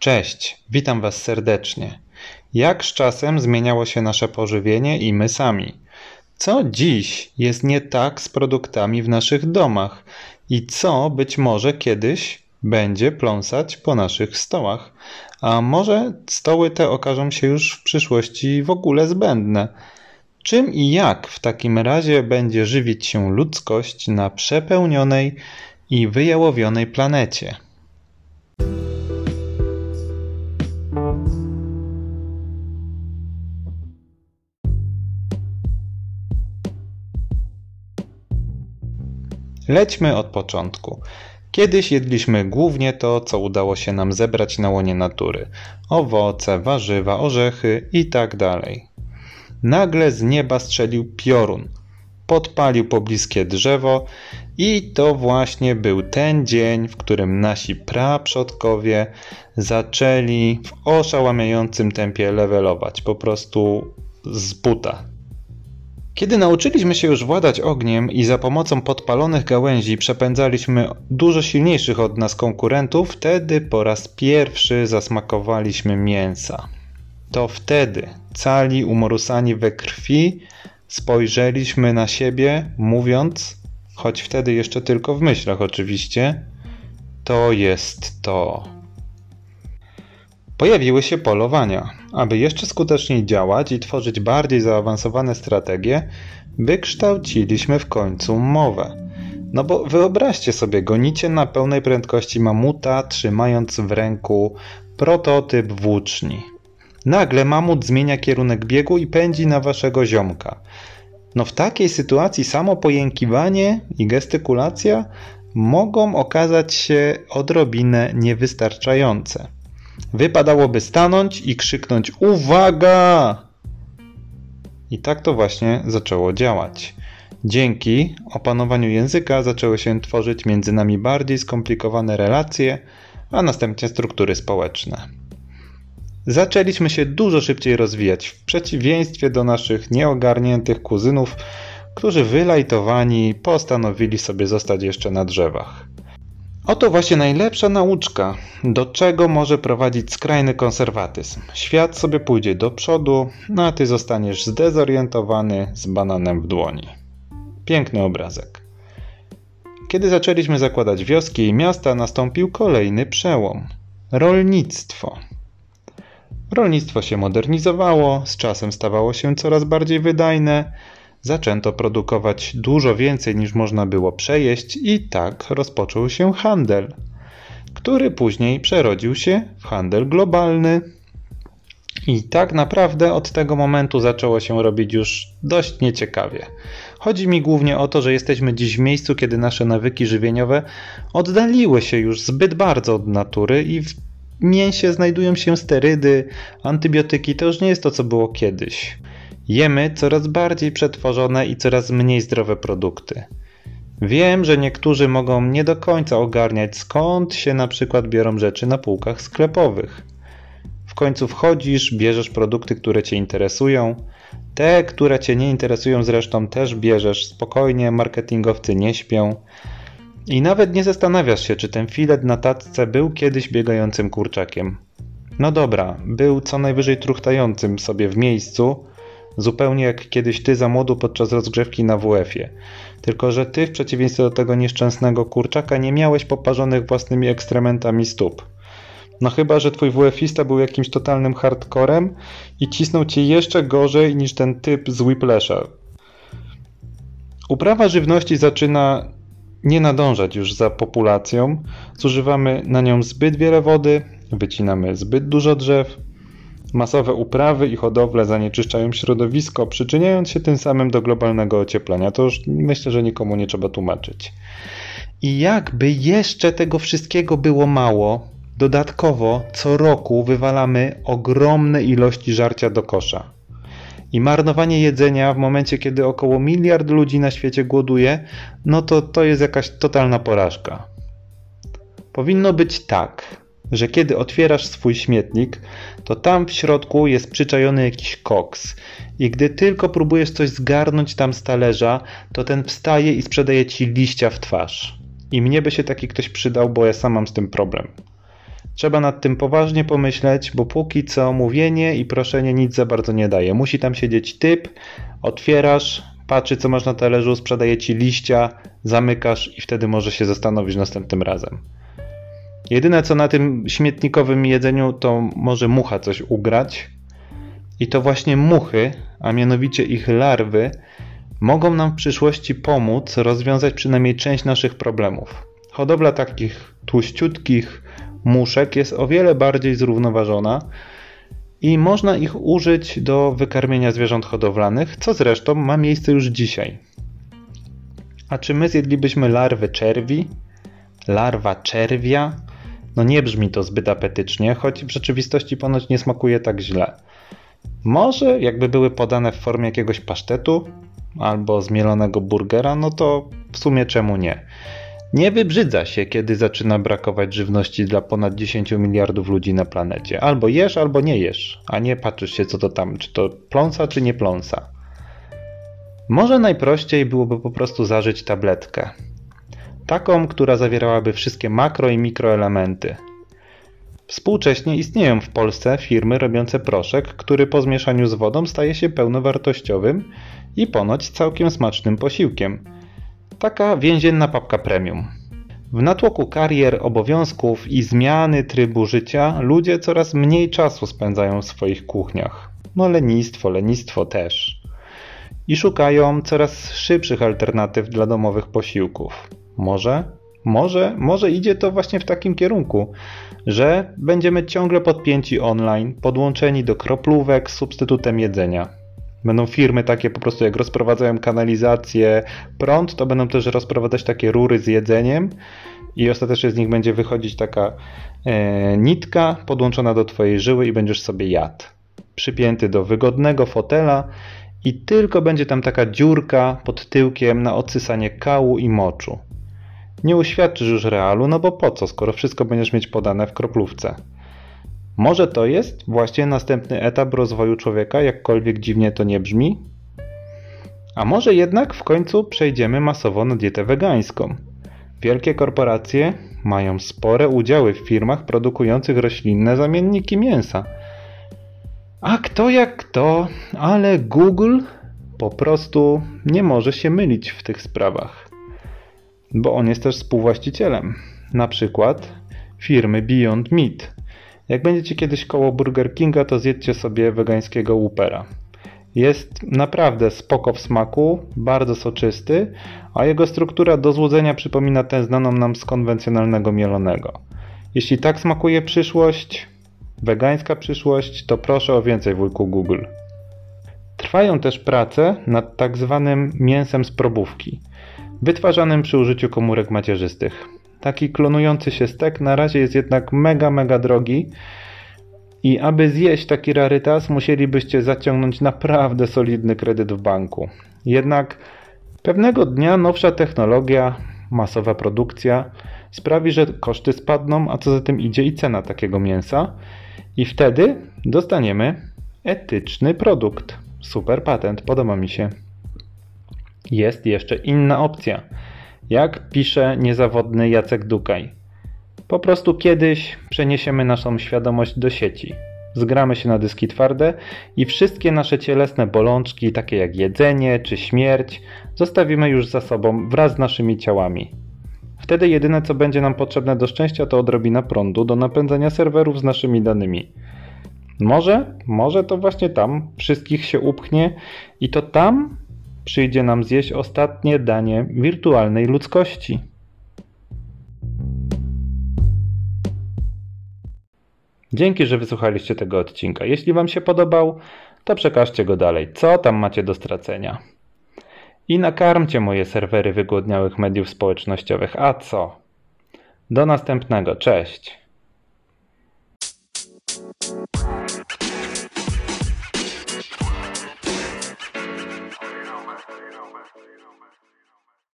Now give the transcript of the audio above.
Cześć, witam Was serdecznie. Jak z czasem zmieniało się nasze pożywienie i my sami? Co dziś jest nie tak z produktami w naszych domach i co być może kiedyś będzie pląsać po naszych stołach? A może stoły te okażą się już w przyszłości w ogóle zbędne? Czym i jak w takim razie będzie żywić się ludzkość na przepełnionej i wyjałowionej planecie? Lećmy od początku. Kiedyś jedliśmy głównie to, co udało się nam zebrać na łonie natury: owoce, warzywa, orzechy itd. Tak Nagle z nieba strzelił piorun, podpalił pobliskie drzewo i to właśnie był ten dzień, w którym nasi praprzodkowie zaczęli w oszałamiającym tempie levelować, po prostu z buta. Kiedy nauczyliśmy się już władać ogniem i za pomocą podpalonych gałęzi przepędzaliśmy dużo silniejszych od nas konkurentów, wtedy po raz pierwszy zasmakowaliśmy mięsa. To wtedy, cali umorusani we krwi, spojrzeliśmy na siebie, mówiąc, choć wtedy jeszcze tylko w myślach oczywiście, to jest to. Pojawiły się polowania. Aby jeszcze skuteczniej działać i tworzyć bardziej zaawansowane strategie, wykształciliśmy w końcu mowę. No bo wyobraźcie sobie, gonicie na pełnej prędkości mamuta, trzymając w ręku prototyp włóczni. Nagle mamut zmienia kierunek biegu i pędzi na waszego ziomka. No w takiej sytuacji samo pojękiwanie i gestykulacja mogą okazać się odrobinę niewystarczające. Wypadałoby stanąć i krzyknąć Uwaga! I tak to właśnie zaczęło działać. Dzięki opanowaniu języka zaczęły się tworzyć między nami bardziej skomplikowane relacje, a następnie struktury społeczne. Zaczęliśmy się dużo szybciej rozwijać, w przeciwieństwie do naszych nieogarniętych kuzynów, którzy wylajtowani postanowili sobie zostać jeszcze na drzewach. Oto właśnie najlepsza nauczka, do czego może prowadzić skrajny konserwatyzm. Świat sobie pójdzie do przodu, no a ty zostaniesz zdezorientowany z bananem w dłoni. Piękny obrazek. Kiedy zaczęliśmy zakładać wioski i miasta, nastąpił kolejny przełom rolnictwo. Rolnictwo się modernizowało, z czasem stawało się coraz bardziej wydajne Zaczęto produkować dużo więcej niż można było przejeść i tak rozpoczął się handel, który później przerodził się w handel globalny. I tak naprawdę od tego momentu zaczęło się robić już dość nieciekawie. Chodzi mi głównie o to, że jesteśmy dziś w miejscu, kiedy nasze nawyki żywieniowe oddaliły się już zbyt bardzo od natury i w mięsie znajdują się sterydy, antybiotyki. To już nie jest to, co było kiedyś. Jemy coraz bardziej przetworzone i coraz mniej zdrowe produkty. Wiem, że niektórzy mogą nie do końca ogarniać skąd się na przykład biorą rzeczy na półkach sklepowych. W końcu wchodzisz, bierzesz produkty, które Cię interesują. Te, które Cię nie interesują, zresztą też bierzesz spokojnie, marketingowcy nie śpią. I nawet nie zastanawiasz się, czy ten filet na tacce był kiedyś biegającym kurczakiem. No dobra, był co najwyżej truchtającym sobie w miejscu, Zupełnie jak kiedyś ty za młodu podczas rozgrzewki na WF-ie. Tylko, że ty w przeciwieństwie do tego nieszczęsnego kurczaka nie miałeś poparzonych własnymi ekstrementami stóp. No chyba, że twój WF-ista był jakimś totalnym hardcorem i cisnął cię jeszcze gorzej niż ten typ z Whiplasha. Uprawa żywności zaczyna nie nadążać już za populacją. Zużywamy na nią zbyt wiele wody, wycinamy zbyt dużo drzew, Masowe uprawy i hodowle zanieczyszczają środowisko, przyczyniając się tym samym do globalnego ocieplenia. To już myślę, że nikomu nie trzeba tłumaczyć. I jakby jeszcze tego wszystkiego było mało, dodatkowo co roku wywalamy ogromne ilości żarcia do kosza. I marnowanie jedzenia w momencie, kiedy około miliard ludzi na świecie głoduje, no to to jest jakaś totalna porażka. Powinno być tak, że kiedy otwierasz swój śmietnik, to tam w środku jest przyczajony jakiś koks. I gdy tylko próbujesz coś zgarnąć tam z talerza, to ten wstaje i sprzedaje ci liścia w twarz. I mnie by się taki ktoś przydał, bo ja sam mam z tym problem. Trzeba nad tym poważnie pomyśleć, bo póki co mówienie i proszenie nic za bardzo nie daje. Musi tam siedzieć typ, otwierasz, patrzy co masz na talerzu, sprzedaje ci liścia, zamykasz i wtedy może się zastanowić następnym razem. Jedyne co na tym śmietnikowym jedzeniu to może mucha coś ugrać. I to właśnie muchy, a mianowicie ich larwy, mogą nam w przyszłości pomóc rozwiązać przynajmniej część naszych problemów. Hodowla takich tłuściutkich muszek jest o wiele bardziej zrównoważona i można ich użyć do wykarmienia zwierząt hodowlanych, co zresztą ma miejsce już dzisiaj. A czy my zjedlibyśmy larwy czerwi? Larwa czerwia? No nie brzmi to zbyt apetycznie, choć w rzeczywistości ponoć nie smakuje tak źle. Może jakby były podane w formie jakiegoś pasztetu albo zmielonego burgera, no to w sumie czemu nie? Nie wybrzydza się, kiedy zaczyna brakować żywności dla ponad 10 miliardów ludzi na planecie. Albo jesz, albo nie jesz, a nie patrzysz się co to tam, czy to pląsa, czy nie pląsa. Może najprościej byłoby po prostu zażyć tabletkę. Taką, która zawierałaby wszystkie makro i mikroelementy. Współcześnie istnieją w Polsce firmy robiące proszek, który po zmieszaniu z wodą staje się pełnowartościowym i ponoć całkiem smacznym posiłkiem. Taka więzienna papka premium. W natłoku karier, obowiązków i zmiany trybu życia ludzie coraz mniej czasu spędzają w swoich kuchniach. No lenistwo, lenistwo też. I szukają coraz szybszych alternatyw dla domowych posiłków. Może, może, może idzie to właśnie w takim kierunku, że będziemy ciągle podpięci online, podłączeni do kroplówek z substytutem jedzenia. Będą firmy takie po prostu jak rozprowadzają kanalizację, prąd, to będą też rozprowadzać takie rury z jedzeniem i ostatecznie z nich będzie wychodzić taka e, nitka podłączona do twojej żyły i będziesz sobie jadł. Przypięty do wygodnego fotela i tylko będzie tam taka dziurka pod tyłkiem na odsysanie kału i moczu. Nie uświadczysz już realu, no bo po co, skoro wszystko będziesz mieć podane w kroplówce. Może to jest właśnie następny etap rozwoju człowieka, jakkolwiek dziwnie to nie brzmi? A może jednak w końcu przejdziemy masowo na dietę wegańską? Wielkie korporacje mają spore udziały w firmach produkujących roślinne zamienniki mięsa. A kto jak kto, ale Google po prostu nie może się mylić w tych sprawach. Bo on jest też współwłaścicielem, na przykład firmy Beyond Meat, jak będziecie kiedyś koło Burger Kinga, to zjedźcie sobie wegańskiego Whoopera. Jest naprawdę spoko w smaku, bardzo soczysty, a jego struktura do złudzenia przypomina tę znaną nam z konwencjonalnego mielonego. Jeśli tak smakuje przyszłość, wegańska przyszłość, to proszę o więcej wujku Google. Trwają też prace nad tak zwanym mięsem z probówki, wytwarzanym przy użyciu komórek macierzystych. Taki klonujący się stek na razie jest jednak mega, mega drogi. I aby zjeść taki rarytas, musielibyście zaciągnąć naprawdę solidny kredyt w banku. Jednak pewnego dnia nowsza technologia, masowa produkcja sprawi, że koszty spadną, a co za tym idzie i cena takiego mięsa. I wtedy dostaniemy etyczny produkt. Super patent, podoba mi się. Jest jeszcze inna opcja jak pisze niezawodny Jacek Dukaj. Po prostu kiedyś przeniesiemy naszą świadomość do sieci. Zgramy się na dyski twarde i wszystkie nasze cielesne bolączki, takie jak jedzenie czy śmierć, zostawimy już za sobą wraz z naszymi ciałami. Wtedy jedyne co będzie nam potrzebne do szczęścia to odrobina prądu do napędzania serwerów z naszymi danymi. Może, może to właśnie tam wszystkich się upchnie i to tam przyjdzie nam zjeść ostatnie danie wirtualnej ludzkości. Dzięki, że wysłuchaliście tego odcinka. Jeśli Wam się podobał, to przekażcie go dalej. Co tam macie do stracenia? I nakarmcie moje serwery wygłodniałych mediów społecznościowych. A co? Do następnego. Cześć.